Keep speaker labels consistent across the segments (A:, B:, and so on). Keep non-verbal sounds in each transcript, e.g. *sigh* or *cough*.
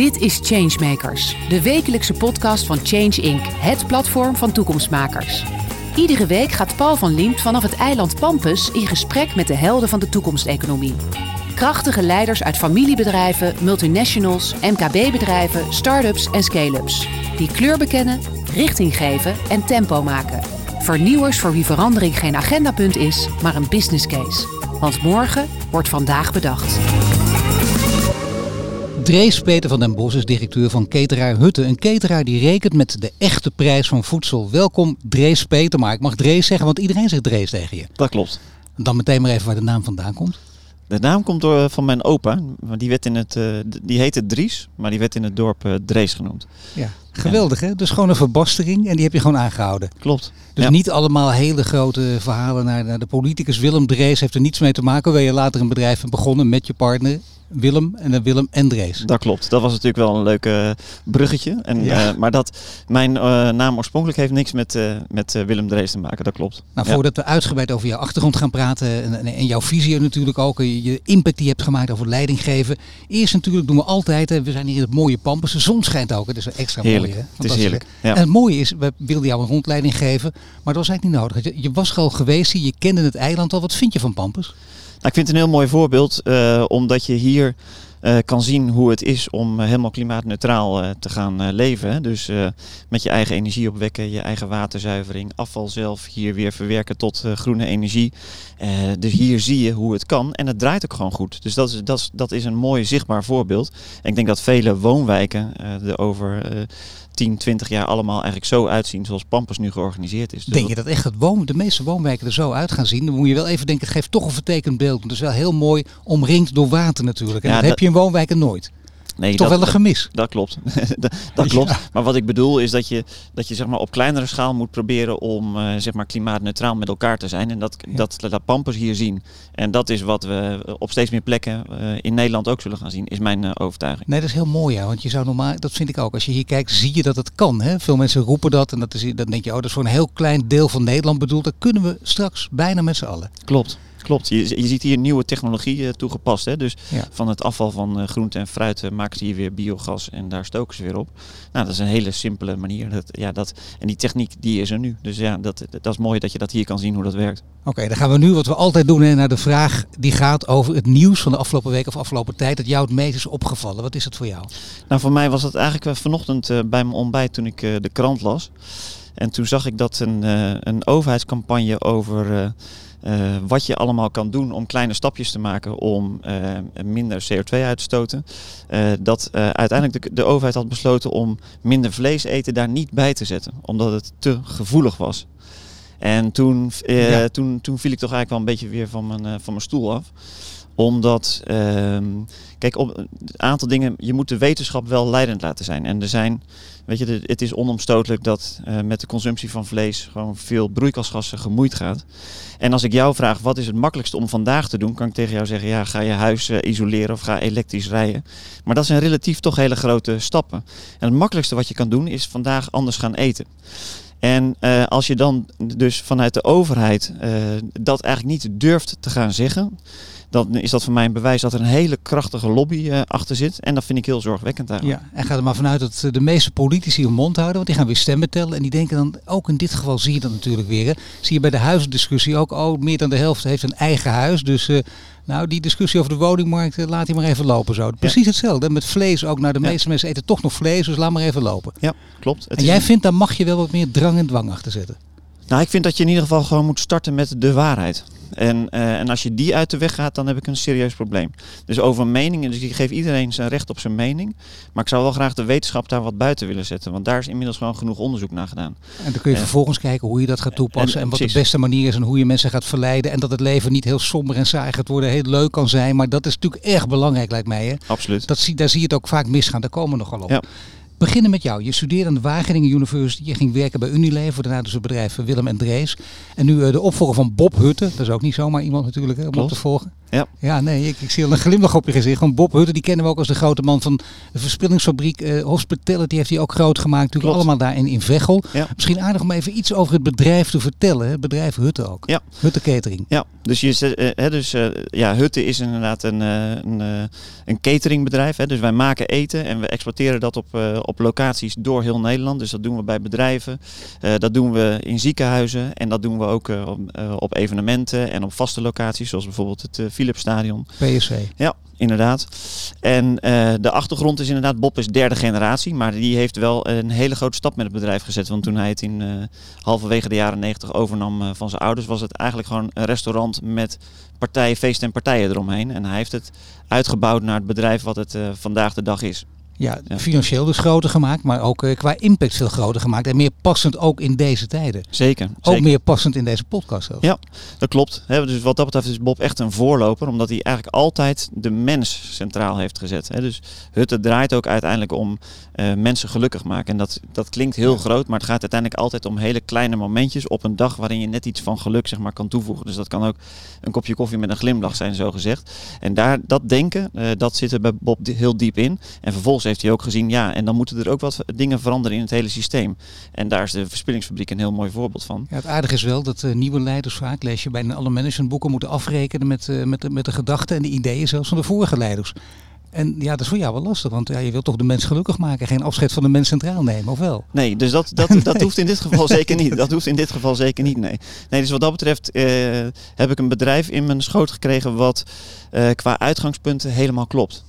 A: Dit is Changemakers, de wekelijkse podcast van Change Inc., het platform van toekomstmakers. Iedere week gaat Paul van Liemt vanaf het eiland Pampus in gesprek met de helden van de toekomsteconomie. Krachtige leiders uit familiebedrijven, multinationals, MKB-bedrijven, start-ups en scale-ups. Die kleur bekennen, richting geven en tempo maken. Vernieuwers voor wie verandering geen agendapunt is, maar een business case. Want morgen wordt vandaag bedacht.
B: Drees Peter van den Bos is directeur van Cateraar Hutte. Een cateraar die rekent met de echte prijs van voedsel. Welkom Drees Peter, maar ik mag Drees zeggen, want iedereen zegt Drees tegen je.
C: Dat klopt.
B: Dan meteen maar even waar de naam vandaan komt.
C: De naam komt door van mijn opa. Die, werd in het, uh, die heette Dries, maar die werd in het dorp uh, Drees genoemd.
B: Ja, geweldig hè? Dus gewoon een verbastering en die heb je gewoon aangehouden.
C: Klopt.
B: Dus niet allemaal hele grote verhalen naar, naar de politicus. Willem Drees heeft er niets mee te maken. Waar je later een bedrijf hebt begonnen met je partner. Willem en dan Willem en Drees.
C: Dat klopt. Dat was natuurlijk wel een leuk uh, bruggetje. En, ja. uh, maar dat, mijn uh, naam oorspronkelijk heeft niks met, met Willem Drees te maken. Dat klopt.
B: Nou, voordat we uitgebreid over jouw achtergrond gaan praten en, en jouw visie natuurlijk ook. Je impact die je hebt gemaakt over leiding geven. Eerst natuurlijk doen we altijd, we zijn hier in het mooie Pampus. De zon schijnt ook, het is extra
C: heerlijk.
B: mooi. Hè?
C: Het is heerlijk.
B: Ja. En het mooie is, we wilden jou een rondleiding geven. Maar dat was eigenlijk niet nodig. Je, je was al geweest hier, je kende het eiland al. Wat vind je van Pampus?
C: Nou, ik vind het een heel mooi voorbeeld, uh, omdat je hier uh, kan zien hoe het is om uh, helemaal klimaatneutraal te gaan leven. Dus met je eigen energie opwekken, je eigen waterzuivering, afval zelf hier weer verwerken tot groene energie. dus hier zie je hoe het kan en het draait ook gewoon goed. Dus dat is, dat is, dat is een mooi zichtbaar voorbeeld. En ik denk dat vele woonwijken er over 10, 20 jaar allemaal eigenlijk zo uitzien zoals Pampus nu georganiseerd is.
B: Dus denk je dat echt het woon, de meeste woonwijken er zo uit gaan zien? Dan moet je wel even denken, het geeft toch een vertekend beeld. Het is wel heel mooi omringd door water natuurlijk. En ja, dat, dat heb je in woonwijken nooit.
C: Nee,
B: Toch
C: dat,
B: wel een gemis.
C: Dat, *laughs* dat klopt. dat, klopt. Ja. Maar wat ik bedoel is dat je, dat je zeg maar, op kleinere schaal moet proberen om uh, zeg maar, klimaatneutraal met elkaar te zijn. En dat, ja. dat, dat Pampers hier zien. En dat is wat we op steeds meer plekken uh, in Nederland ook zullen gaan zien, is mijn uh, overtuiging.
B: Nee, dat is heel mooi. Ja. Want je zou normaal, dat vind ik ook. Als je hier kijkt, zie je dat het kan. Hè? Veel mensen roepen dat. En dat is, dan denk je, oh, dat is voor een heel klein deel van Nederland bedoeld. Dat kunnen we straks bijna met z'n allen.
C: Klopt. Klopt, je, je ziet hier nieuwe technologie uh, toegepast. Hè? Dus ja. van het afval van uh, groente en fruit uh, maken ze hier weer biogas en daar stoken ze weer op. Nou, dat is een hele simpele manier. Dat, ja, dat, en die techniek die is er nu. Dus ja, dat, dat is mooi dat je dat hier kan zien hoe dat werkt.
B: Oké, okay, dan gaan we nu wat we altijd doen hè, naar de vraag die gaat over het nieuws van de afgelopen week of afgelopen tijd. Dat jou het meest is opgevallen. Wat is het voor jou?
C: Nou, voor mij was het eigenlijk vanochtend bij mijn ontbijt toen ik de krant las. En toen zag ik dat een, een overheidscampagne over... Uh, wat je allemaal kan doen om kleine stapjes te maken om uh, minder CO2 uit te stoten. Uh, dat uiteindelijk de, de, overheid had besloten om minder vlees eten daar niet bij te zetten, omdat het te gevoelig was. En toen, ja. toen, toen viel ik toch eigenlijk wel een beetje weer van mijn, van mijn stoel af omdat, uh, kijk, op een aantal dingen, je moet de wetenschap wel leidend laten zijn. En er zijn, weet je, het is onomstotelijk dat uh, met de consumptie van vlees gewoon veel broeikasgassen gemoeid gaat. En als ik jou vraag, wat is het makkelijkste om vandaag te doen, kan ik tegen jou zeggen, ja, ga je huis uh, isoleren of ga elektrisch rijden. Maar dat zijn relatief toch hele grote stappen. En het makkelijkste wat je kan doen, is vandaag anders gaan eten. En uh, als je dan dus vanuit de overheid dat eigenlijk niet durft te gaan zeggen, dan is dat voor mij een bewijs dat er een hele krachtige lobby uh, achter zit. En dat vind ik heel zorgwekkend eigenlijk.
B: Ja, en gaat er maar vanuit dat de meeste politici hun mond houden, want die gaan weer stemmen tellen. En die denken dan, ook in dit geval zie je dat natuurlijk weer. Hè. Zie je bij de huisdiscussie ook, oh, meer dan de helft heeft een eigen huis. Dus uh, nou, die discussie over de woningmarkt, uh, laat die maar even lopen zo. Precies ja. hetzelfde. Met vlees ook. Nou, de meeste ja. mensen eten toch nog vlees, dus laat maar even lopen.
C: Ja, klopt.
B: Het en jij een... vindt, daar mag je wel wat meer drang en dwang achter zetten.
C: Nou, ik vind dat je in ieder geval gewoon moet starten met de waarheid. En, uh, en als je die uit de weg gaat, dan heb ik een serieus probleem. Dus over meningen, dus ik geef iedereen zijn recht op zijn mening. Maar ik zou wel graag de wetenschap daar wat buiten willen zetten. Want daar is inmiddels gewoon genoeg onderzoek naar gedaan.
B: En dan kun je uh, vervolgens kijken hoe je dat gaat toepassen. En, en wat precies. de beste manier is en hoe je mensen gaat verleiden. En dat het leven niet heel somber en saai gaat worden, heel leuk kan zijn. Maar dat is natuurlijk erg belangrijk, lijkt mij. Hè?
C: Absoluut.
B: Dat zie, daar zie je het ook vaak misgaan. Daar komen we nogal op. Ja beginnen met jou. Je studeerde aan de Wageningen University. Je ging werken bij Unilever. Daarna dus het bedrijf Willem en Drees. En nu uh, de opvolger van Bob Hutte. Dat is ook niet zomaar iemand natuurlijk hè, om Klopt. op te volgen.
C: Ja.
B: Ja, nee, ik, ik zie al een glimlach op je gezicht. Want Bob Hutte, die kennen we ook als de grote man van de verspillingsfabriek. eh Hospitality heeft hij ook groot gemaakt. Natuurlijk
C: Klopt.
B: allemaal daar in, in Veghel.
C: Ja.
B: Misschien aardig om even iets over het bedrijf te vertellen. Het bedrijf Hutte ook.
C: Ja.
B: Hutte Catering.
C: Ja, dus, je, eh, hè, dus eh, ja, Hutte is inderdaad een, een, een cateringbedrijf. Hè. Dus wij maken eten en we exporteren dat op, op locaties door heel Nederland. Dus dat doen we bij bedrijven, dat doen we in ziekenhuizen en dat doen we ook op, op evenementen en op vaste locaties, zoals bijvoorbeeld het eh, Philipsstadion.
B: PSV.
C: Ja, inderdaad. En eh, de achtergrond is inderdaad, Bob is derde generatie, maar die heeft wel een hele grote stap met het bedrijf gezet. Want toen hij het in eh, halverwege de jaren negentig overnam eh, van zijn ouders, was het eigenlijk gewoon een restaurant met partijen, feesten en partijen eromheen. En hij heeft het uitgebouwd naar het bedrijf wat het vandaag de dag is.
B: Ja,
C: Ja.
B: financieel dus groter gemaakt, maar ook eh, qua impact veel groter gemaakt. En meer passend ook in deze tijden.
C: Zeker.
B: Ook
C: zeker.
B: meer passend in deze podcast.
C: Ja, dat klopt. Hè, Dus wat dat betreft is Bob echt een voorloper, omdat hij eigenlijk altijd de mens centraal heeft gezet. Hè. Dus Hutte draait ook uiteindelijk om eh, mensen gelukkig maken. En dat, dat klinkt heel
B: Ja.
C: groot, maar het gaat uiteindelijk altijd om hele kleine momentjes op een dag waarin je net iets van geluk zeg maar, kan toevoegen. Dus dat kan ook een kopje koffie met een glimlach zijn, zo gezegd. En daar, dat denken, eh, dat zit er bij Bob heel diep in. En vervolgens heeft hij ook gezien, ja, en dan moeten er ook wat dingen veranderen in het hele systeem. En daar is de verspillingsfabriek een heel mooi voorbeeld van.
B: Ja, het aardige is wel dat eh, nieuwe leiders vaak, lees je bijna alle managementboeken, moeten afrekenen met, eh, met, de, met de gedachten en de ideeën zelfs van de vorige leiders. En ja, dat is voor jou wel lastig, want ja, je wilt toch de mens gelukkig maken, geen afscheid van de mens centraal nemen, of wel?
C: Nee, dus dat, dat, *laughs* dat hoeft in dit geval zeker niet. Dat hoeft in dit geval zeker niet, nee. Nee, dus wat dat betreft eh, heb ik een bedrijf in mijn schoot gekregen wat eh, qua uitgangspunten helemaal klopt.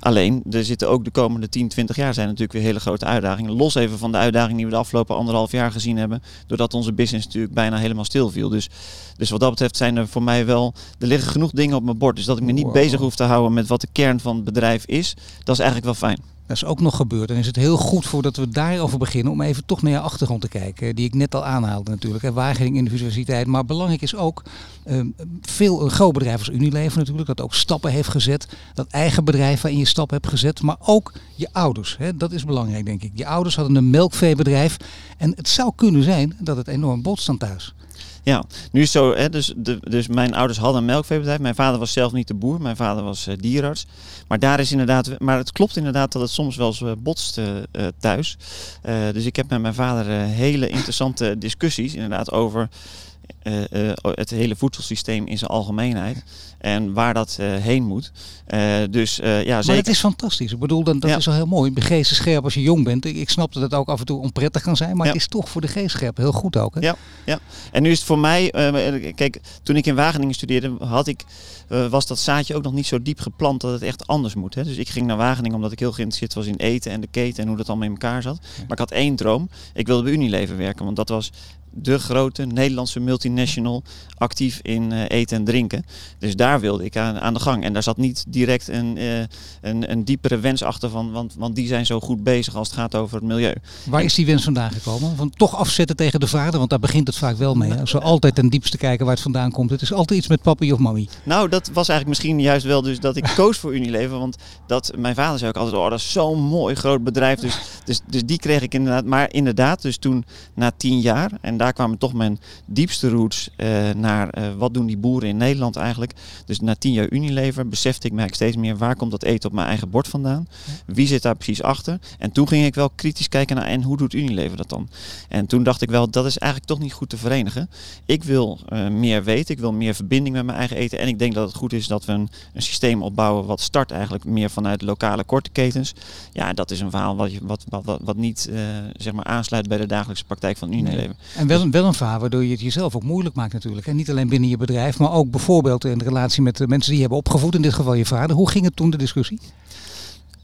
C: Alleen, er zitten ook de komende 10, 20 jaar zijn natuurlijk weer hele grote uitdagingen. Los even van de uitdaging die we de afgelopen anderhalf jaar gezien hebben. Doordat onze business natuurlijk bijna helemaal stil viel. Dus, dus wat dat betreft zijn er voor mij wel... Er liggen genoeg dingen op mijn bord. Dus dat ik me niet
B: Wow.
C: bezig hoef te houden met wat de kern van het bedrijf is. Dat is eigenlijk wel fijn.
B: Dat is ook nog gebeurd. En is het heel goed voordat we daarover beginnen om even toch naar je achtergrond te kijken. Die ik net al aanhaalde natuurlijk. in de universiteit. Maar belangrijk is ook ehm, veel een groot bedrijf als Unilever natuurlijk. Dat ook stappen heeft gezet. Dat eigen bedrijf waarin je stappen hebt gezet. Maar ook je ouders. Hè. Dat is belangrijk denk ik. Je ouders hadden een melkveebedrijf. En het zou kunnen zijn dat het enorm botst aan thuis.
C: Ja, nu is zo, hè, dus, de, dus mijn ouders hadden een melkveebedrijf. Mijn vader was zelf niet de boer, mijn vader was eh, dierarts. Maar daar is inderdaad, maar het klopt inderdaad dat het soms wel eens eh, botst eh, thuis. Dus ik heb met mijn vader hele interessante discussies inderdaad over eh, eh, het hele voedselsysteem in zijn algemeenheid. En waar dat eh, heen moet. Dus ja,
B: Maar
C: zeker.
B: het is fantastisch. Ik bedoel, dat, dat
C: Ja.
B: is al heel mooi. De geest is scherp als je jong bent. Ik, ik snap dat het ook af en toe onprettig kan zijn. Maar
C: Ja.
B: het is toch voor de geest scherp heel goed ook. Hè?
C: Ja. En nu is het voor mij, kijk, toen ik in Wageningen studeerde, had ik, was dat zaadje ook nog niet zo diep geplant dat het echt anders moet. Hè? Dus ik ging naar Wageningen omdat ik heel geïnteresseerd was in eten en de keten en hoe dat allemaal in elkaar zat. Maar ik had één droom. Ik wilde bij Unilever werken, want dat was de grote Nederlandse multinational actief in eh, eten en drinken. Dus daar wilde ik aan, aan de gang. En daar zat niet direct een, eh, een, een diepere wens achter van, want, want die zijn zo goed bezig als het gaat over het milieu.
B: Waar is die wens vandaan gekomen? Van toch afzetten tegen de vader, want daar begint het vaak wel mee. Hè? Zo altijd ten diepste kijken waar het vandaan komt. Het is altijd iets met papi of mami.
C: Nou, dat was eigenlijk misschien juist wel dus dat ik *laughs* koos voor Unilever. Want dat, mijn vader zei ook altijd, oh dat is zo'n mooi groot bedrijf. Dus, dus, dus die kreeg ik inderdaad. Maar inderdaad, dus toen na tien jaar, en daar kwamen toch mijn diepste roots eh, naar eh, wat doen die boeren in Nederland eigenlijk. Dus na tien jaar Unilever besefte ik mij steeds meer waar komt dat eten op mijn eigen bord vandaan. Wie zit daar precies achter? En toen ging ik wel kritisch kijken naar en hoe doet Unilever dat dan? En toen dacht ik wel, dat is eigenlijk toch niet goed te verenigen. Ik wil eh, meer weten, ik wil meer verbinding met mijn eigen eten. En ik denk dat het goed is dat we een, een systeem opbouwen wat start eigenlijk meer vanuit lokale korte ketens. Ja, dat is een verhaal wat, je, wat, wat, wat, wat niet zeg maar aansluit bij de dagelijkse praktijk van Unilever.
B: En wel, een- wel een verhaal waardoor je het jezelf ook moeilijk maakt natuurlijk. En niet alleen binnen je bedrijf, maar ook bijvoorbeeld in de relatie met de mensen die je hebben opgevoed. In dit geval je vader. Hoe ging het toen de discussie?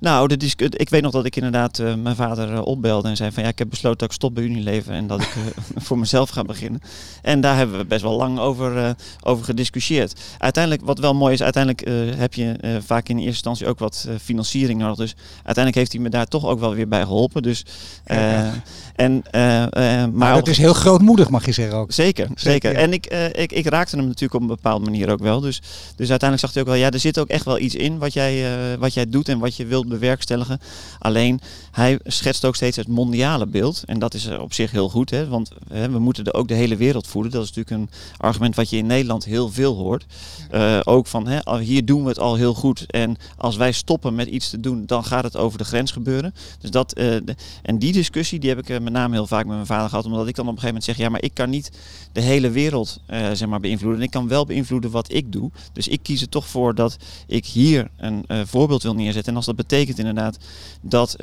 C: Nou, de ik weet nog dat ik inderdaad eh, mijn vader eh, opbelde en zei van ja, ik heb besloten dat ik stop bij Unilever en dat ik eh, *laughs* voor mezelf ga beginnen. En daar hebben we best wel lang over, over gediscussieerd. Uiteindelijk, wat wel mooi is, uiteindelijk heb je vaak in eerste instantie ook wat financiering nodig. Dus uiteindelijk heeft hij me daar toch ook wel weer bij geholpen. Dus,
B: Ja.
C: en, maar
B: Maar dat is heel grootmoedig mag je zeggen ook.
C: Zeker, zeker.
B: ja.
C: En ik, ik, ik raakte hem natuurlijk op een bepaalde manier ook wel. Dus, dus uiteindelijk zag hij ook wel, ja, er zit ook echt wel iets in wat jij, wat jij doet en wat je wilt bewerkstelligen. Alleen hij schetst ook steeds het mondiale beeld. En dat is op zich heel goed, hè, want hè, we moeten er ook de hele wereld voeden. Dat is natuurlijk een argument wat je in Nederland heel veel hoort. Uh, ook van hè, hier doen we het al heel goed. En als wij stoppen met iets te doen, dan gaat het over de grens gebeuren. Dus dat, uh, de, en die discussie die heb ik met name heel vaak met mijn vader gehad. Omdat ik dan op een gegeven moment zeg, ja, maar ik kan niet de hele wereld uh, zeg maar, beïnvloeden. En ik kan wel beïnvloeden wat ik doe. Dus ik kies er toch voor dat ik hier een voorbeeld wil neerzetten. En als dat betekent inderdaad dat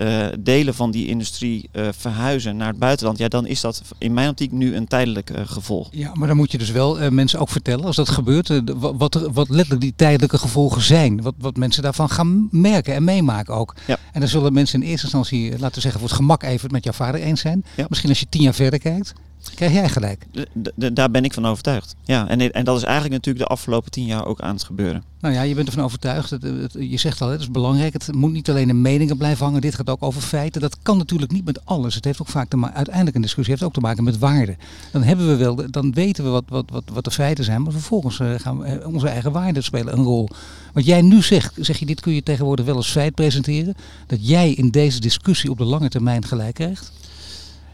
C: delen van die industrie verhuizen naar het buitenland, ja, dan is dat in mijn optiek nu een tijdelijk gevolg.
B: Ja, maar dan moet je dus wel mensen ook vertellen als dat gebeurt, wat, er, wat letterlijk die tijdelijke gevolgen zijn. Wat, wat mensen daarvan gaan merken en meemaken ook.
C: Ja.
B: En dan zullen mensen in eerste instantie, laten we zeggen, voor het gemak even met jouw vader eens zijn.
C: Ja.
B: Misschien als je tien jaar verder kijkt. Krijg jij gelijk?
C: Daar ben ik van overtuigd. Ja, en, en dat is eigenlijk natuurlijk de afgelopen tien jaar ook aan het gebeuren.
B: Nou ja, je bent ervan overtuigd. Het, het, je zegt al, het is belangrijk. Het moet niet alleen in meningen blijven hangen. Dit gaat ook over feiten. Dat kan natuurlijk niet met alles. Het heeft ook vaak te maken, uiteindelijk een discussie heeft ook te maken met waarden. Dan hebben we wel, dan weten we wat, wat, wat, wat de feiten zijn. Maar vervolgens uh, gaan we, onze eigen waarden spelen een rol. Wat jij nu zegt, zeg je, dit kun je tegenwoordig wel als feit presenteren. Dat jij in deze discussie op de lange termijn gelijk krijgt?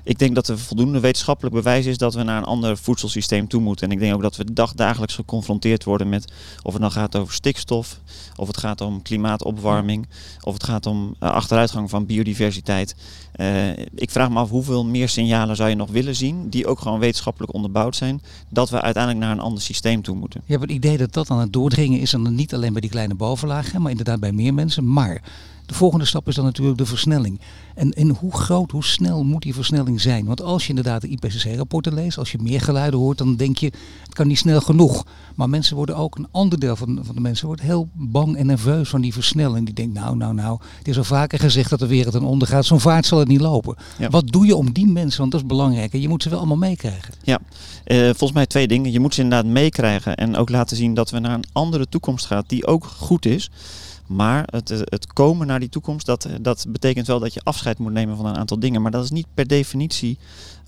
C: Ik denk dat er voldoende wetenschappelijk bewijs is dat we naar een ander voedselsysteem toe moeten. En ik denk ook dat we dagdagelijks geconfronteerd worden met of het dan gaat over stikstof, of het gaat om klimaatopwarming, of het gaat om uh, achteruitgang van biodiversiteit. Uh, ik vraag me af hoeveel meer signalen zou je nog willen zien, die ook gewoon wetenschappelijk onderbouwd zijn, dat we uiteindelijk naar een ander systeem toe moeten.
B: Je hebt het idee dat dat aan het doordringen is, en niet alleen bij die kleine bovenlagen, maar inderdaad bij meer mensen. Maar de volgende stap is dan natuurlijk de versnelling. En, en hoe groot, hoe snel moet die versnelling zijn? Want als je inderdaad de IPCC-rapporten leest, als je meer geluiden hoort, dan denk je, het kan niet snel genoeg. Maar mensen worden ook, een ander deel van, van de mensen wordt heel bang en nerveus van die versnelling. Die denkt, nou, nou, nou, het is al vaker gezegd dat de wereld ten onder gaat. Zo'n vaart zal het niet lopen.
C: Ja.
B: Wat doe je om die mensen, want dat is belangrijk. En je moet ze wel allemaal meekrijgen.
C: Ja, uh, volgens mij twee dingen. Je moet ze inderdaad meekrijgen en ook laten zien dat we naar een andere toekomst gaan die ook goed is. Maar het, het komen naar die toekomst, dat, dat betekent wel dat je afscheid moet nemen van een aantal dingen. Maar dat is niet per definitie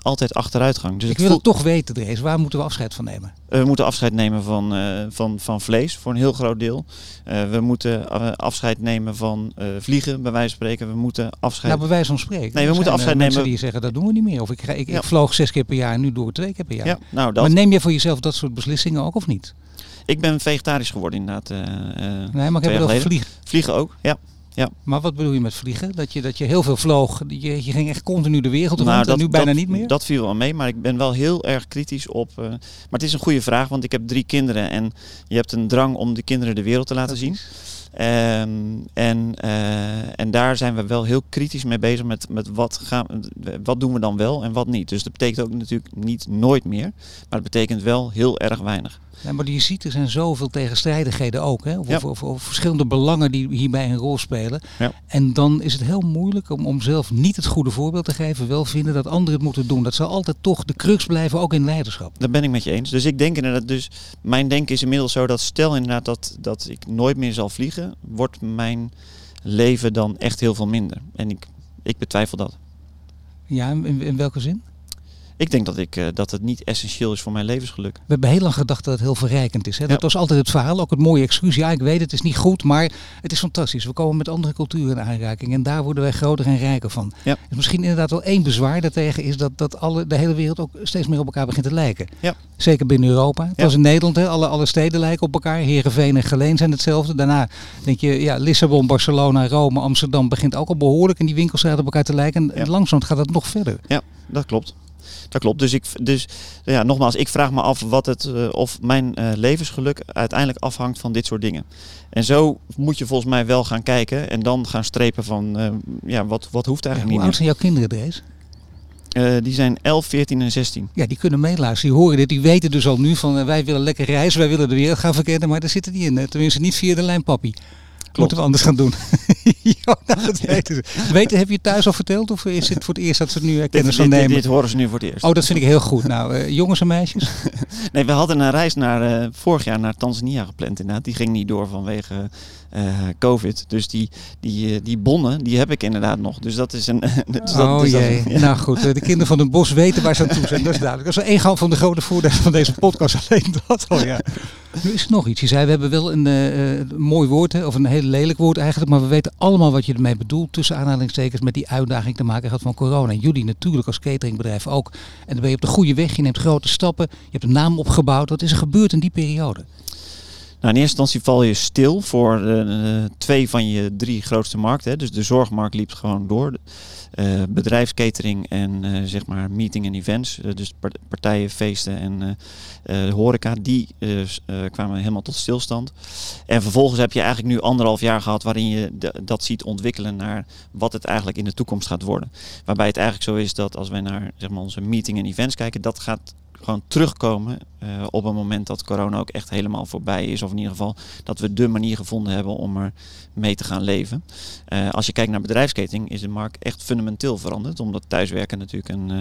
C: altijd achteruitgang. Dus
B: ik wil het toch weten, Drees. Waar moeten we afscheid van nemen?
C: Uh, we moeten afscheid nemen van, uh, van, van vlees voor een heel groot deel. Uh, we moeten afscheid nemen van vliegen, bij wijze van spreken. We moeten afscheid...
B: Nou, bij wijze van spreken.
C: Nee, we moeten afscheid nemen...
B: mensen die zeggen, dat doen we niet meer. Of ik, ik,
C: Ja.
B: ik vloog zes keer per jaar en nu doe ik twee keer per jaar.
C: Ja, nou dat.
B: Maar neem je voor jezelf dat soort beslissingen ook of niet?
C: Ik ben vegetarisch geworden inderdaad. eh, eh,
B: Nee, maar ik heb het
C: geleden.
B: vliegen.
C: Vliegen ook, ja.
B: Maar wat bedoel je met vliegen? Dat je, dat je heel veel vloog. Je, je ging echt continu de wereld
C: Nou,
B: rond en nu bijna
C: dat,
B: niet meer?
C: Dat viel wel mee, maar ik ben wel heel erg kritisch op. eh, maar het is een goede vraag, want ik heb drie kinderen en je hebt een drang om die kinderen de wereld te laten zien. Ehm, en, en daar zijn we wel heel kritisch mee bezig met, met wat, gaan, wat doen we dan wel en wat niet. Dus dat betekent ook natuurlijk niet nooit meer, maar het betekent wel heel erg weinig.
B: Ja, maar je ziet, er zijn zoveel tegenstrijdigheden ook. Hè? Of,
C: Ja.
B: of, of, of verschillende belangen die hierbij een rol spelen.
C: Ja.
B: En dan is het heel moeilijk om, om zelf niet het goede voorbeeld te geven. Wel vinden dat anderen het moeten doen. Dat zal altijd toch de crux blijven, ook in leiderschap.
C: Dat ben ik met je eens. Dus ik denk inderdaad, dus mijn denken is inmiddels zo dat stel inderdaad dat, dat ik nooit meer zal vliegen, wordt mijn leven dan echt heel veel minder. En ik, ik betwijfel dat.
B: Ja, in, in welke zin?
C: Ik denk dat, ik, eh, dat het niet essentieel is voor mijn levensgeluk.
B: We hebben heel lang gedacht dat het heel verrijkend is. Hè? Dat
C: Ja.
B: was altijd het verhaal, ook het mooie excuus. Ja, ik weet het is niet goed, maar het is fantastisch. We komen met andere culturen in aanraking en daar worden wij groter en rijker van.
C: Ja.
B: Dus misschien inderdaad wel één bezwaar daartegen is dat, dat alle, de hele wereld ook steeds meer op elkaar begint te lijken.
C: Ja.
B: Zeker binnen Europa. Het
C: Ja.
B: was in Nederland, hè? Alle, alle steden lijken op elkaar. Heerenveen en Geleen zijn hetzelfde. Daarna denk je, ja, Lissabon, Barcelona, Rome, Amsterdam begint ook al behoorlijk in die winkelstraten op elkaar te lijken. En
C: Ja.
B: langzaam gaat het nog verder.
C: Dat klopt. Dat klopt. Dus, ik, dus ja, nogmaals, ik vraag me af wat het, eh, of mijn eh, levensgeluk uiteindelijk afhangt van dit soort dingen. En zo moet je volgens mij wel gaan kijken en dan gaan strepen van, eh, ja, wat, wat hoeft
B: Ja,
C: eigenlijk
B: hoe oud
C: niet
B: zijn jouw kinderen, Drees?
C: Eh, die zijn 11, 14 en 16.
B: Ja, die kunnen meeluisteren. Die horen dit. Die weten dus al nu van wij willen lekker reizen, wij willen de wereld gaan verkennen. Maar daar zit het niet in. Tenminste niet via de lijn, papi. Moeten we anders gaan doen. *laughs* ja, nou, dat weten ze. Weten, heb je het thuis al verteld? Of is het voor het eerst dat ze het nu
C: Dit,
B: kennis
C: dit,
B: van
C: dit,
B: nemen?
C: dit horen ze nu voor het eerst.
B: Oh, dat vind ik heel goed. Nou, eh, jongens en meisjes. *laughs*
C: Nee, we hadden een reis naar, eh, vorig jaar naar Tanzania gepland inderdaad. Die ging niet door vanwege eh, COVID. Dus die, die, die bonnen, die heb ik inderdaad nog. Dus dat is een... *laughs* dus dat,
B: oh
C: dus dat-
B: jee.
C: ja.
B: Nou goed, de kinderen van den bos weten waar ze aan toe zijn. Dat is duidelijk. Dat is wel één van de grote voordelen van deze podcast. Alleen dat al, ja. Nu is er nog iets. Je zei, we hebben wel een uh, mooi woord, of een heel lelijk woord eigenlijk, maar we weten allemaal wat je ermee bedoelt, tussen aanhalingstekens, met die uitdaging te maken gehad van corona. En jullie natuurlijk als cateringbedrijf ook. En dan ben je op de goede weg, je neemt grote stappen, je hebt een naam opgebouwd. Wat is er gebeurd in die periode?
C: Nou, in eerste instantie val je stil voor uh, twee van je drie grootste markten. Dus de zorgmarkt liep gewoon door. Uh, bedrijfskatering en zeg maar meeting en events. dus partijen, feesten en horeca, die kwamen helemaal tot stilstand. En vervolgens heb je eigenlijk nu anderhalf jaar gehad waarin je dat ziet ontwikkelen naar wat het eigenlijk in de toekomst gaat worden. Waarbij het eigenlijk zo is dat als wij naar zeg maar, onze meeting en events kijken, dat gaat gewoon terugkomen uh, op een moment dat corona ook echt helemaal voorbij is. Of in ieder geval dat we de manier gevonden hebben om er mee te gaan leven. Uh, als je kijkt naar bedrijfsketting is de markt echt fundamenteel veranderd. Omdat thuiswerken natuurlijk een, uh,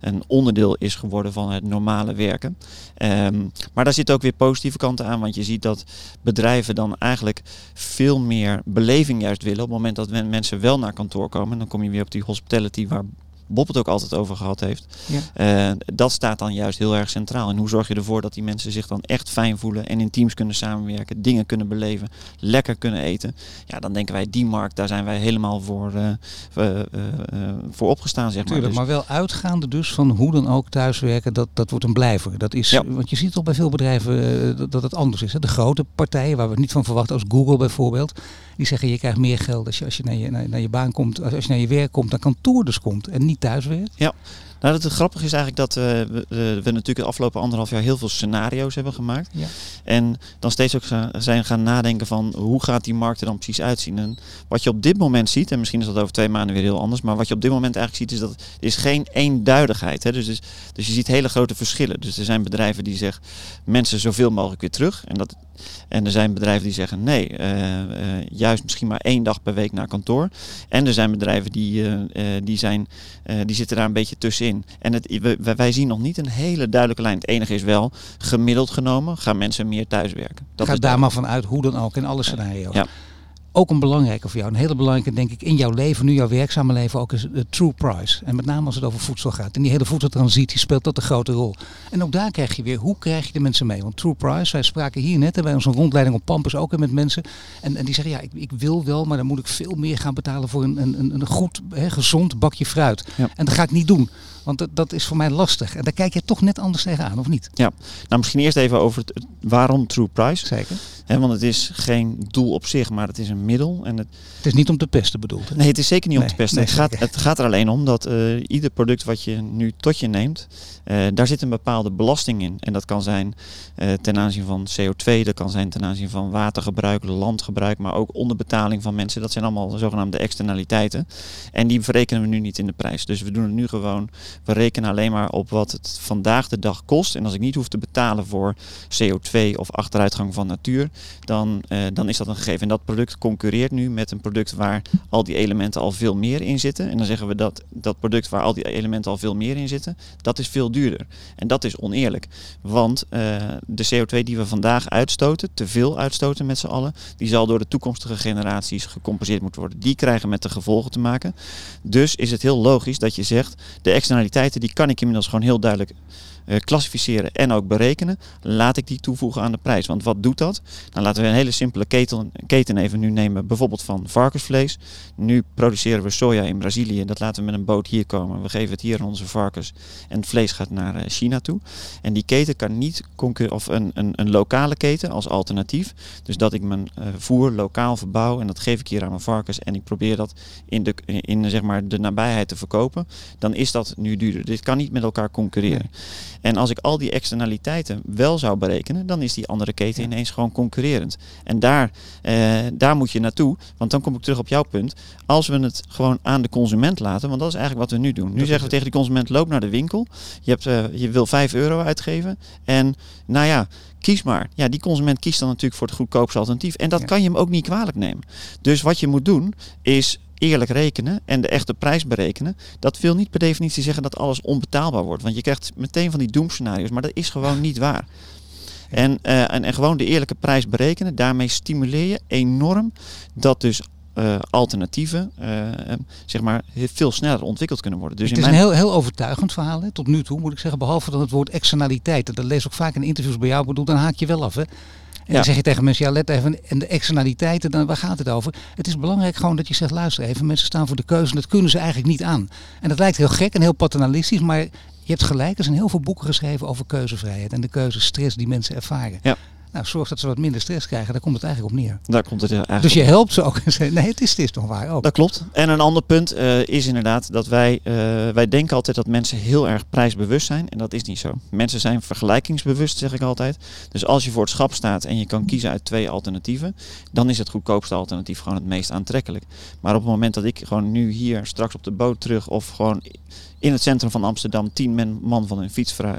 C: een onderdeel is geworden van het normale werken. Um, maar daar zitten ook weer positieve kanten aan. Want je ziet dat bedrijven dan eigenlijk veel meer beleving juist willen. Op het moment dat mensen wel naar kantoor komen. Dan kom je weer op die hospitality waar Bob het ook altijd over gehad heeft. Ja. Uh, dat staat dan juist heel erg centraal. En hoe zorg je ervoor dat die mensen zich dan echt fijn voelen en in teams kunnen samenwerken, dingen kunnen beleven, lekker kunnen eten. Ja, dan denken wij, die markt, daar zijn wij helemaal voor, uh, uh, voor opgestaan. Zeg
B: maar.
C: Dus.
B: maar wel uitgaande dus van hoe dan ook thuiswerken, dat, dat wordt een blijver. Dat is, ja. Want je ziet toch bij veel bedrijven dat, dat het anders is. Hè? De grote partijen, waar we het niet van verwachten, als Google bijvoorbeeld, die zeggen je krijgt meer geld als je, als je naar, je, naar, je baan komt, als je naar je werk komt, naar kantoor dus komt en niet thuiswerkt.
C: Ja. Nou, het grappige is eigenlijk dat uh, we, we, natuurlijk de afgelopen anderhalf jaar heel veel scenario's hebben gemaakt. Ja. En dan steeds ook zijn gaan nadenken van hoe gaat die markt er dan precies uitzien. En wat je op dit moment ziet, en misschien is dat over twee maanden weer heel anders, maar wat je op dit moment eigenlijk ziet is dat er is geen eenduidigheid. Hè. Dus, dus, dus je ziet hele grote verschillen. Dus er zijn bedrijven die zeggen mensen zoveel mogelijk weer terug. En dat en er zijn bedrijven die zeggen nee, uh, uh, juist misschien maar één dag per week naar kantoor. En er zijn bedrijven die, uh, die, zijn, die zitten daar een beetje tussenin. En het, wij zien nog niet een hele duidelijke lijn. Het enige is wel, gemiddeld genomen gaan mensen meer thuiswerken.
B: Dat Ga daar maar vanuit, hoe dan ook, in alle scenario's. Ja ook een belangrijke voor jou, een hele belangrijke denk ik in jouw leven, nu jouw werkzame leven ook is de true price. En met name als het over voedsel gaat. En die hele voedseltransitie speelt dat een grote rol. En ook daar krijg je weer, hoe krijg je de mensen mee? Want true price, wij spraken hier net bij onze rondleiding op Pampus ook met mensen. En, en die zeggen, ja, ik, ik, wil wel, maar dan moet ik veel meer gaan betalen voor een, een, een goed, hè, gezond bakje fruit. Ja. En dat ga ik niet doen. Want dat, dat is voor mij lastig. En daar kijk je toch net anders tegenaan, of niet?
C: Ja, nou misschien eerst even over het, waarom True Price.
B: Zeker.
C: He, want het is geen doel op zich, maar het is een middel. En het,
B: het is niet om te pesten bedoeld. Hè?
C: Nee, het is zeker niet nee, om te pesten. Nee, het, gaat, het gaat er alleen om dat uh, ieder product wat je nu tot je neemt, uh, daar zit een bepaalde belasting in. En dat kan zijn uh, ten aanzien van CO2, dat kan zijn ten aanzien van watergebruik, landgebruik, maar ook onderbetaling van mensen. Dat zijn allemaal zogenaamde externaliteiten. En die verrekenen we nu niet in de prijs. Dus we doen het nu gewoon we rekenen alleen maar op wat het vandaag de dag kost. En als ik niet hoef te betalen voor CO2 of achteruitgang van natuur, dan, uh, dan is dat een gegeven. En dat product concurreert nu met een product waar al die elementen al veel meer in zitten. En dan zeggen we dat dat product waar al die elementen al veel meer in zitten, dat is veel duurder. En dat is oneerlijk. Want uh, de CO2 die we vandaag uitstoten, te veel uitstoten met z'n allen, die zal door de toekomstige generaties gecompenseerd moeten worden. Die krijgen met de gevolgen te maken. Dus is het heel logisch dat je zegt, de die kan ik inmiddels gewoon heel duidelijk klassificeren en ook berekenen, laat ik die toevoegen aan de prijs. Want wat doet dat? Dan laten we een hele simpele keten, keten even nu nemen, bijvoorbeeld van varkensvlees. Nu produceren we soja in Brazilië, dat laten we met een boot hier komen. We geven het hier aan onze varkens en het vlees gaat naar uh, China toe. En die keten kan niet of een, een, een, lokale keten als alternatief. Dus dat ik mijn uh, voer lokaal verbouw en dat geef ik hier aan mijn varkens en ik probeer dat in de, in, zeg maar de nabijheid te verkopen. Dan is dat nu duurder. Dit kan niet met elkaar concurreren. En als ik al die externaliteiten wel zou berekenen, dan is die andere keten ineens gewoon concurrerend. En daar, eh, daar moet je naartoe, want dan kom ik terug op jouw punt. Als we het gewoon aan de consument laten, want dat is eigenlijk wat we nu doen. Nu zeggen we tegen de consument, loop naar de winkel. Je, hebt, uh, je wil 5 euro uitgeven. En nou ja, kies maar. Ja, die consument kiest dan natuurlijk voor het goedkoopste alternatief. En dat ja. kan je hem ook niet kwalijk nemen. Dus wat je moet doen, is eerlijk rekenen en de echte prijs berekenen, dat wil niet per definitie zeggen dat alles onbetaalbaar wordt. Want je krijgt meteen van die doemscenario's, maar dat is gewoon niet waar. En, uh, en, en gewoon de eerlijke prijs berekenen, daarmee stimuleer je enorm dat dus uh, alternatieven zeg maar veel sneller ontwikkeld kunnen worden.
B: Dus het is een heel, heel overtuigend verhaal hè, tot nu toe, moet ik zeggen. Behalve dan het woord externaliteiten. Dat lees ik ook vaak in interviews bij jou. Bedoel, dan haak je wel af. Hè. En dan zeg je tegen mensen, ja let even, en de externaliteiten, dan, waar gaat het over? Het is belangrijk gewoon dat je zegt, luister even, mensen staan voor de keuze en dat kunnen ze eigenlijk niet aan. En dat lijkt heel gek en heel paternalistisch, maar je hebt gelijk, er zijn heel veel boeken geschreven over keuzevrijheid en de keuzestress die mensen ervaren. Ja. Nou, zorg dat ze wat minder stress krijgen. Daar komt het eigenlijk op neer.
C: Daar komt het eigenlijk
B: Dus je helpt ze ook. *laughs* nee, het is, het is toch waar ook.
C: Dat klopt. En een ander punt uh, is inderdaad dat wij, uh, wij denken altijd dat mensen heel erg prijsbewust zijn. En dat is niet zo. Mensen zijn vergelijkingsbewust, zeg ik altijd. Dus als je voor het schap staat en je kan kiezen uit twee alternatieven, dan is het goedkoopste alternatief gewoon het meest aantrekkelijk. Maar op het moment dat ik gewoon nu hier straks op de boot terug of gewoon in het centrum van Amsterdam tien man van een fiets uh,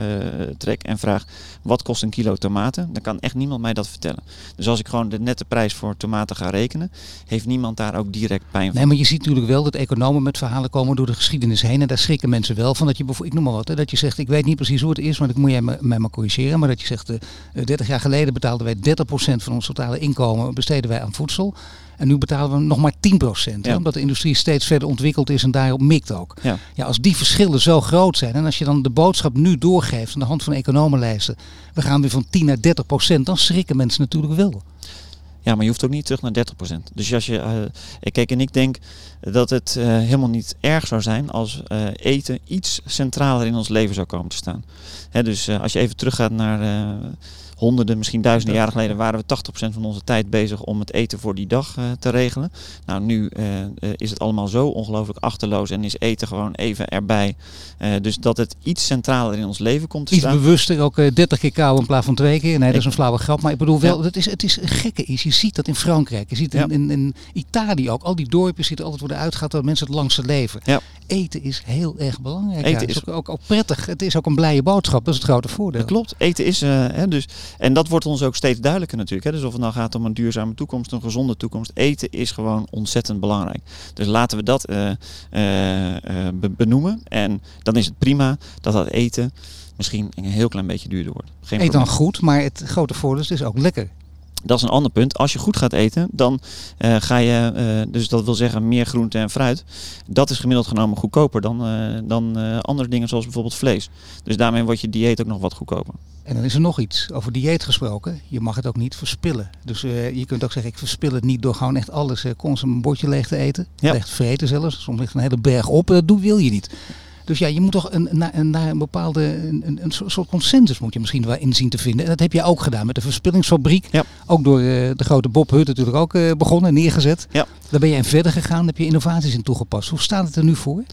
C: trek en vraag wat kost een kilo tomaten, dan kan echt niemand mij dat vertellen. Dus als ik gewoon de nette prijs voor tomaten ga rekenen, heeft niemand daar ook direct pijn van.
B: Nee, maar je ziet natuurlijk wel dat economen met verhalen komen door de geschiedenis heen en daar schrikken mensen wel van dat je bijvoorbeeld, ik noem maar wat, hè, dat je zegt ik weet niet precies hoe het is, maar dat moet jij mij maar corrigeren, maar dat je zegt uh, eh, 30 jaar geleden betaalden wij 30% van ons totale inkomen besteden wij aan voedsel. En nu betalen we nog maar 10%. Ja. Omdat de industrie steeds verder ontwikkeld is en daarop mikt ook. Ja. ja, als die verschillen zo groot zijn en als je dan de boodschap nu doorgeeft aan de hand van economenlijsten. We gaan weer van 10 naar 30%. Dan schrikken mensen natuurlijk wel.
C: Ja, maar je hoeft ook niet terug naar 30%. Dus als je, uh, kijk, en ik denk dat het uh, helemaal niet erg zou zijn als uh, eten iets centraler in ons leven zou komen te staan. Hè, dus als je even teruggaat naar honderden, misschien duizenden jaren geleden waren we 80% van onze tijd bezig om het eten voor die dag te regelen. Nou, nu is het allemaal zo ongelooflijk achterloos en is eten gewoon even erbij. Dus dat het iets centraler in ons leven komt te
B: iets
C: staan.
B: Iets bewuster, ook 30 keer kou in plaats van twee keer. Nee, dat is een flauwe grap. Maar ik bedoel wel, ja. het, is, het is een gekke is. Ziet dat in Frankrijk, je ziet ja. in, in, in, Italië ook. Al die dorpjes die er altijd worden uitgehaald dat mensen het langste leven. Ja. Eten is heel erg belangrijk. Eten is ook, ook, ook, prettig. Het is ook een blije boodschap. Dat is het grote voordeel.
C: Dat klopt. Eten is, hè, dus en dat wordt ons ook steeds duidelijker natuurlijk. Hè? Dus of het nou gaat om een duurzame toekomst, een gezonde toekomst. Eten is gewoon ontzettend belangrijk. Dus laten we dat uh, uh, benoemen. En dan is het prima dat dat eten misschien een heel klein beetje duurder wordt.
B: Geen Eet dan goed, maar het grote voordeel is dus ook lekker.
C: Dat is een ander punt. Als je goed gaat eten, dan uh, ga je, uh, dus dat wil zeggen meer groente en fruit. Dat is gemiddeld genomen goedkoper dan, uh, dan andere dingen zoals bijvoorbeeld vlees. Dus daarmee wordt je dieet ook nog wat goedkoper.
B: En dan is er nog iets over dieet gesproken. Je mag het ook niet verspillen. Dus je kunt ook zeggen, ik verspil het niet door gewoon echt alles constant een bordje leeg te eten. Ja. Echt vreten zelfs. Soms ligt een hele berg op. Dat doe, wil je niet. Dus ja, je moet toch een, naar, een, een bepaalde een, een, soort consensus moet je misschien wel inzien te vinden. En dat heb je ook gedaan met de verspillingsfabriek. Ja. Ook door uh, de grote Bob Hut natuurlijk ook uh, begonnen en neergezet. Ja. Daar ben je in verder gegaan, heb je innovaties in toegepast. Hoe staat het er nu voor?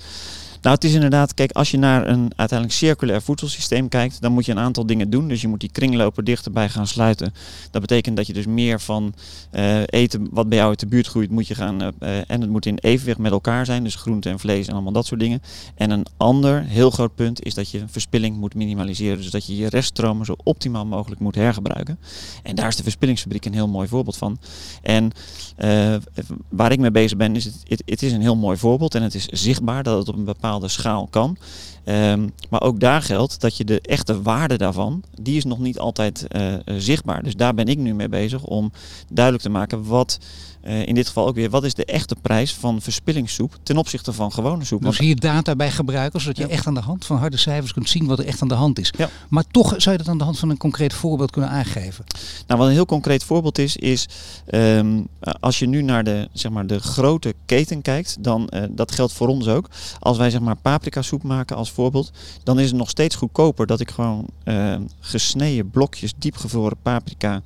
C: Nou, het is inderdaad, kijk, als je naar een uiteindelijk circulair voedselsysteem kijkt, dan moet je een aantal dingen doen. Dus je moet die kringlopen dichterbij gaan sluiten. Dat betekent dat je dus meer van uh, eten wat bij jou uit de buurt groeit, moet je gaan. Uh, en het moet in evenwicht met elkaar zijn. Dus groente en vlees en allemaal dat soort dingen. En een ander heel groot punt is dat je verspilling moet minimaliseren. Dus dat je je reststromen zo optimaal mogelijk moet hergebruiken. En daar is de verspillingsfabriek een heel mooi voorbeeld van. En waar ik mee bezig ben, is het, het, het is een heel mooi voorbeeld. En het is zichtbaar dat het op een bepaalde schaal kan. Um, maar ook daar geldt dat je de echte waarde daarvan, die is nog niet altijd uh, zichtbaar. Dus daar ben ik nu mee bezig om duidelijk te maken wat uh, in dit geval ook weer, wat is de echte prijs van verspillingssoep ten opzichte van gewone soep?
B: Dus hier data bij gebruiken, zodat je echt aan de hand van harde cijfers kunt zien wat er echt aan de hand is. Ja. Maar toch zou je dat aan de hand van een concreet voorbeeld kunnen aangeven.
C: Nou, wat een heel concreet voorbeeld is, is um, als je nu naar de, zeg maar, de grote keten kijkt, dan uh, dat geldt voor ons ook. Als wij zeg maar paprika soep maken als voorbeeld, dan is het nog steeds goedkoper dat ik gewoon uh, gesneden blokjes diepgevroren paprika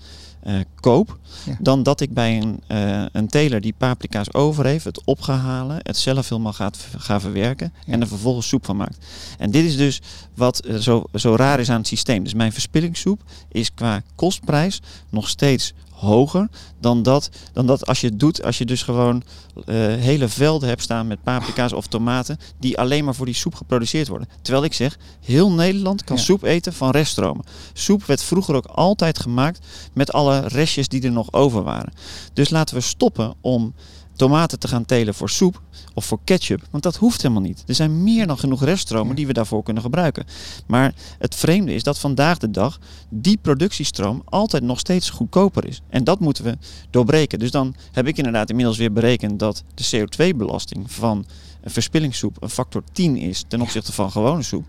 C: uh, koop, ja. dan dat ik bij een, uh, een teler die paprika's over heeft, het opgehalen, het zelf helemaal gaat gaan verwerken ja. en er vervolgens soep van maakt. En dit is dus wat uh, zo, zo raar is aan het systeem. Dus mijn verspillingssoep is qua kostprijs nog steeds hoger dan dat, dan dat als je het doet, als je dus gewoon uh, hele velden hebt staan met paprika's of tomaten die alleen maar voor die soep geproduceerd worden. Terwijl ik zeg, heel Nederland kan ja. soep eten van reststromen. Soep werd vroeger ook altijd gemaakt met alle restjes die er nog over waren. Dus laten we stoppen om tomaten te gaan telen voor soep of voor ketchup. Want dat hoeft helemaal niet. Er zijn meer dan genoeg reststromen die we daarvoor kunnen gebruiken. Maar het vreemde is dat vandaag de dag die productiestroom altijd nog steeds goedkoper is. En dat moeten we doorbreken. Dus dan heb ik inderdaad inmiddels weer berekend dat de CO2-belasting van een verspillingssoep een factor 10 is ten opzichte van gewone soep.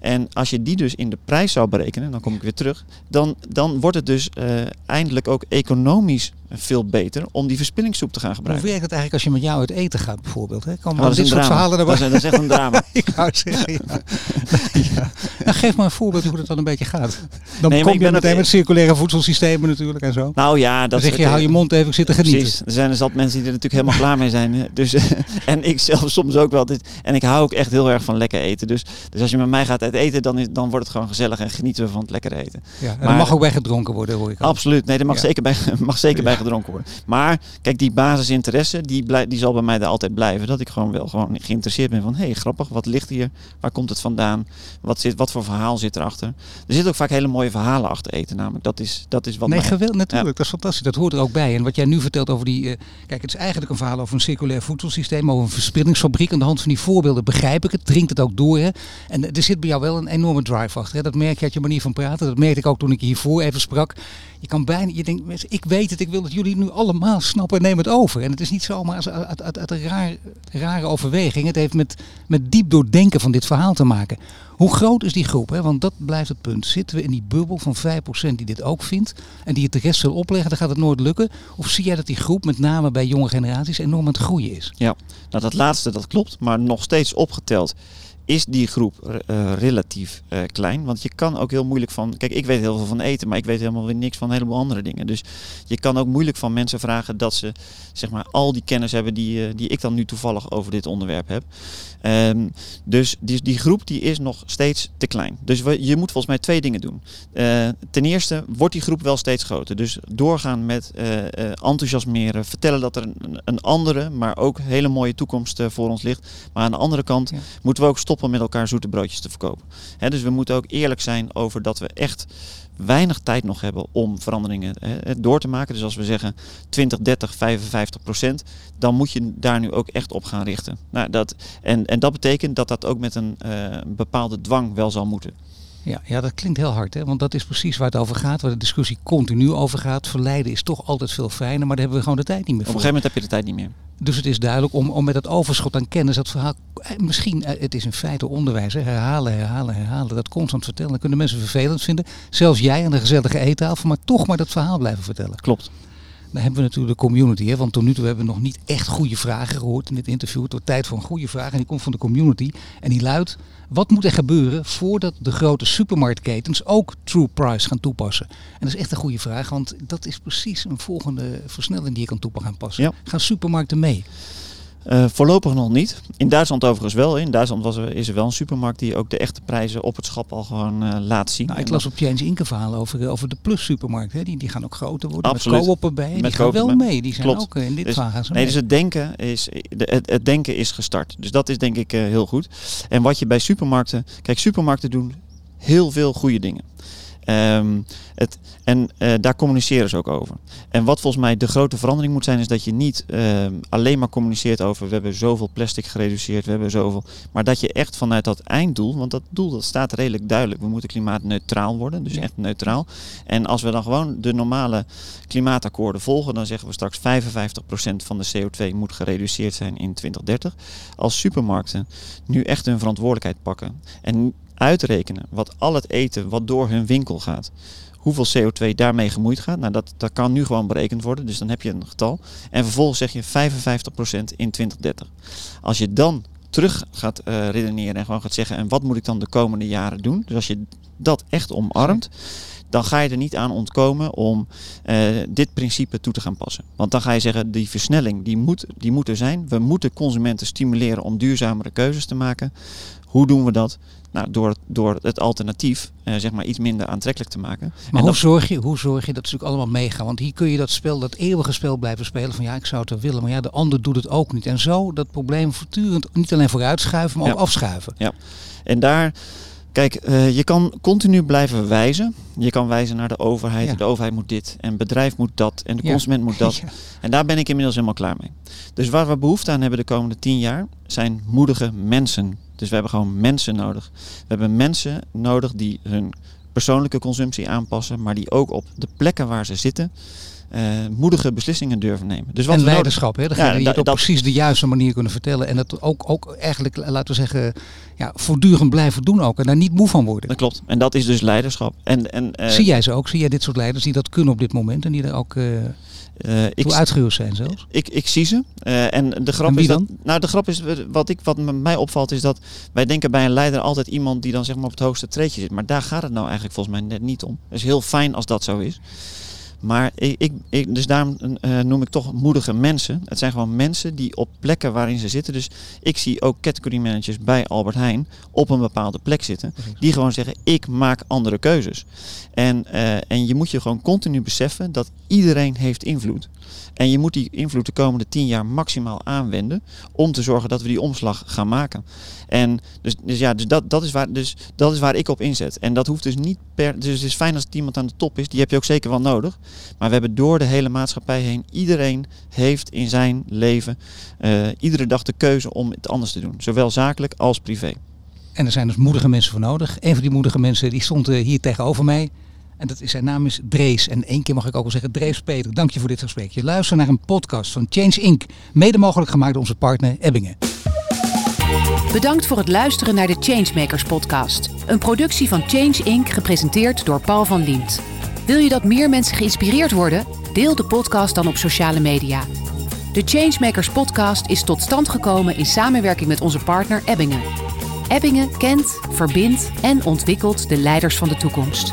C: En als je die dus in de prijs zou berekenen, dan kom ik weer terug, dan, dan wordt het dus uh, eindelijk ook economisch veel beter om die verspillingssoep te gaan gebruiken.
B: Hoe werkt het eigenlijk als je met jou uit eten gaat bijvoorbeeld? Hè?
C: Komen oh, dit soort verhalen erbij? Dat is, echt een drama. *laughs*
B: ik wou zeggen, ja. *laughs* ja. Nou, geef maar een voorbeeld hoe dat dan een beetje gaat. Dan nee, kom je meteen het... met circulaire voedselsystemen natuurlijk en zo.
C: Nou ja, dat
B: dan zeg je, hou je mond even, zitten genieten.
C: Precies. Er zijn dus altijd mensen die er natuurlijk helemaal klaar mee zijn. Dus, *laughs* en ik zelf soms ook wel. Dit, en ik hou ook echt heel erg van lekker eten. Dus, dus als je met mij gaat uit eten, dan, is, dan wordt het gewoon gezellig en genieten we van het lekker eten.
B: Ja, en maar, mag ook bij gedronken worden, hoor ik.
C: Absoluut. Nee, er mag zeker, bij, mag zeker bij gedronken worden. Maar kijk, die basisinteresse, die, die zal bij mij er altijd blijven. Dat ik gewoon wel gewoon geïnteresseerd ben van, hé, hey, grappig, wat ligt hier? Waar komt het vandaan? Wat, zit, wat voor verhaal zit erachter? Er zitten ook vaak hele mooie verhalen achter eten namelijk. Dat is, dat is wat
B: Nee, geweldig, natuurlijk. Dat is fantastisch. Dat hoort er ook bij. En wat jij nu vertelt over die... Uh, kijk, het is eigenlijk een verhaal over een circulair voedselsysteem, over een verspillingsfabriek. Aan de hand van die voorbeelden begrijp ik het, drinkt het ook door. Hè? En er zit bij jou wel een enorme drive achter. Hè? Dat merk je uit je manier van praten. Dat merkte ik ook toen ik hiervoor even sprak. Je kan bijna, je denkt, ik weet het, ik wil dat jullie nu allemaal snappen en neem het over. En het is niet zomaar uit, uit, een raar, rare overweging. Het heeft met, met diep doordenken van dit verhaal te maken. Hoe groot is die groep? Hè? Want dat blijft het punt. Zitten we in die bubbel van 5% die dit ook vindt en die het de rest wil opleggen, dan gaat het nooit lukken? Of zie jij dat die groep, met name bij jonge generaties, enorm aan het groeien is?
C: Ja, nou dat laatste dat klopt, maar nog steeds opgeteld is die groep uh, relatief uh, klein. Want je kan ook heel moeilijk van. Kijk, ik weet heel veel van eten, maar ik weet helemaal weer niks van een heleboel andere dingen. Dus je kan ook moeilijk van mensen vragen dat ze zeg maar al die kennis hebben die, uh, die ik dan nu toevallig over dit onderwerp heb. Um, dus die, die groep die is nog steeds te klein. Dus we, je moet volgens mij twee dingen doen. ten eerste wordt die groep wel steeds groter. Dus doorgaan met enthousiasmeren, vertellen dat er een, een, andere, maar ook hele mooie toekomst voor ons ligt. Maar aan de andere kant ja. moeten we ook stoppen stoppen met elkaar zoete broodjes te verkopen. dus we moeten ook eerlijk zijn over dat we echt weinig tijd nog hebben om veranderingen door te maken. Dus als we zeggen 20, 30, 55 procent, dan moet je daar nu ook echt op gaan richten. Nou, dat, en, en dat betekent dat dat ook met een uh, bepaalde dwang wel zal moeten.
B: Ja, ja, dat klinkt heel hard, hè? want dat is precies waar het over gaat, waar de discussie continu over gaat. Verleiden is toch altijd veel fijner, maar daar hebben we gewoon de tijd niet meer voor.
C: Op een gegeven moment heb je de tijd niet meer.
B: Dus het is duidelijk om, om met dat overschot aan kennis, dat verhaal, eh, misschien, eh, het is in feite onderwijs, hè, herhalen, herhalen, herhalen, dat constant vertellen. Dan kunnen mensen vervelend vinden, zelfs jij aan de gezellige eettafel, maar toch maar dat verhaal blijven vertellen.
C: Klopt.
B: Dan hebben we natuurlijk de community. Hè? Want tot nu toe hebben we nog niet echt goede vragen gehoord in dit interview. Het wordt tijd voor een goede vraag. En die komt van de community. En die luidt: wat moet er gebeuren voordat de grote supermarktketens ook True Price gaan toepassen? En dat is echt een goede vraag, want dat is precies een volgende versnelling die je kan toepassen. Ja. Gaan supermarkten mee?
C: Uh, voorlopig nog niet. In Duitsland overigens wel. In Duitsland was er, is er wel een supermarkt die ook de echte prijzen op het schap al gewoon uh, laat zien.
B: Nou, ik las op James Inke verhalen over, over de plus supermarkt. Hè. Die, die gaan ook groter worden. Absoluut. Met co-op erbij. Met die gaan wel mee. Die zijn ook uh, in dit dus,
C: Nee, mee. dus het denken, is, het, het, denken is gestart. Dus dat is denk ik heel goed. En wat je bij supermarkten... Kijk, supermarkten doen heel veel goede dingen. Um, het, en uh, daar communiceren ze ook over. En wat volgens mij de grote verandering moet zijn, is dat je niet uh, alleen maar communiceert over we hebben zoveel plastic gereduceerd, we hebben zoveel. Maar dat je echt vanuit dat einddoel, want dat doel dat staat redelijk duidelijk. We moeten klimaatneutraal worden, dus echt neutraal. En als we dan gewoon de normale klimaatakkoorden volgen, dan zeggen we straks 55% van de CO2 moet gereduceerd zijn in 2030. Als supermarkten nu echt hun verantwoordelijkheid pakken en uitrekenen wat al het eten wat door hun winkel gaat, hoeveel CO2 daarmee gemoeid gaat. Nou, dat, dat kan nu gewoon berekend worden, dus dan heb je een getal. En vervolgens zeg je 55% in 2030. Als je dan terug gaat uh, redeneren en gewoon gaat zeggen, en wat moet ik dan de komende jaren doen? Dus als je dat echt omarmt, dan ga je er niet aan ontkomen om uh, dit principe toe te gaan passen. Want dan ga je zeggen, die versnelling die moet, die moet er zijn. We moeten consumenten stimuleren om duurzamere keuzes te maken. Hoe doen we dat? Nou, door, door het alternatief uh, zeg maar iets minder aantrekkelijk te maken.
B: Maar hoe, zorg je, hoe zorg je dat natuurlijk allemaal meegaan? Want hier kun je dat spel, dat eeuwige spel blijven spelen van ja, ik zou het er willen, maar ja, de ander doet het ook niet. En zo dat probleem voortdurend niet alleen vooruitschuiven, maar ook afschuiven.
C: Ja, en daar Kijk, eh, je kan continu blijven wijzen. Je kan wijzen naar de overheid.
B: Ja.
C: De overheid moet dit. En het bedrijf moet dat. En de
B: Ja.
C: consument moet dat. *laughs*
B: Ja.
C: En daar ben ik inmiddels helemaal klaar mee. Dus waar we behoefte aan hebben de komende tien jaar zijn moedige mensen. Dus we hebben gewoon mensen nodig. We hebben mensen nodig die hun persoonlijke consumptie aanpassen, maar die ook op de plekken waar ze zitten eh, moedige beslissingen durven nemen. Dus wat
B: en leiderschap, hè? Degene
C: Ja,
B: die het op
C: dat-
B: precies de juiste manier kunnen vertellen. En dat ook, ook eigenlijk, laten we zeggen, ja, voortdurend blijven doen ook. En daar niet moe van worden.
C: Dat klopt. En dat is dus leiderschap. En, en, eh,
B: Zie jij ze ook? Zie jij dit soort leiders die dat kunnen op dit moment? En die er ook eh
C: eh, ik,
B: toe uitgerust zijn zelfs?
C: Ik, ik zie ze. Eh, en de grap
B: En
C: is dat.
B: dan?
C: Nou, de grap is wat, ik, wat mij opvalt, is dat wij denken bij een leider altijd iemand die dan zeg maar op het hoogste treedje zit. Maar daar gaat het nou eigenlijk volgens mij net niet om. Het is heel fijn als dat zo is. Maar ik, ik, ik- dus daarom eh, noem ik toch moedige mensen. Het zijn gewoon mensen die op plekken waarin ze zitten. Dus ik zie ook category managers bij Albert Heijn op een bepaalde plek zitten. Die gewoon zeggen, ik maak andere keuzes. En, eh, en je moet je gewoon continu beseffen dat iedereen heeft invloed. En je moet die invloed de komende tien jaar maximaal aanwenden om te zorgen dat we die omslag gaan maken. En dus, dus ja, dus dat, dat, is waar, dus dat is waar ik op inzet. En dat hoeft dus niet per. Dus het is fijn als het iemand aan de top is, die heb je ook zeker wel nodig. Maar we hebben door de hele maatschappij heen, iedereen heeft in zijn leven eh, iedere dag de keuze om het anders te doen. Zowel zakelijk als privé.
B: En er zijn dus moedige mensen voor nodig. Een van die moedige mensen die stond eh, hier tegenover mij. En dat is, zijn naam is Drees. En één keer mag ik ook wel zeggen, Drees Peter, dank je voor dit gesprek. Je luistert naar een podcast van Change Inc. Mede mogelijk gemaakt door onze partner Ebbingen.
A: Bedankt voor het luisteren naar de Changemakers podcast. Een productie van Change Inc. gepresenteerd door Paul van Liemt. Wil je dat meer mensen geïnspireerd worden? Deel de podcast dan op sociale media. De Changemakers podcast is tot stand gekomen in samenwerking met onze partner Ebbingen. Ebbingen kent, verbindt en ontwikkelt de leiders van de toekomst.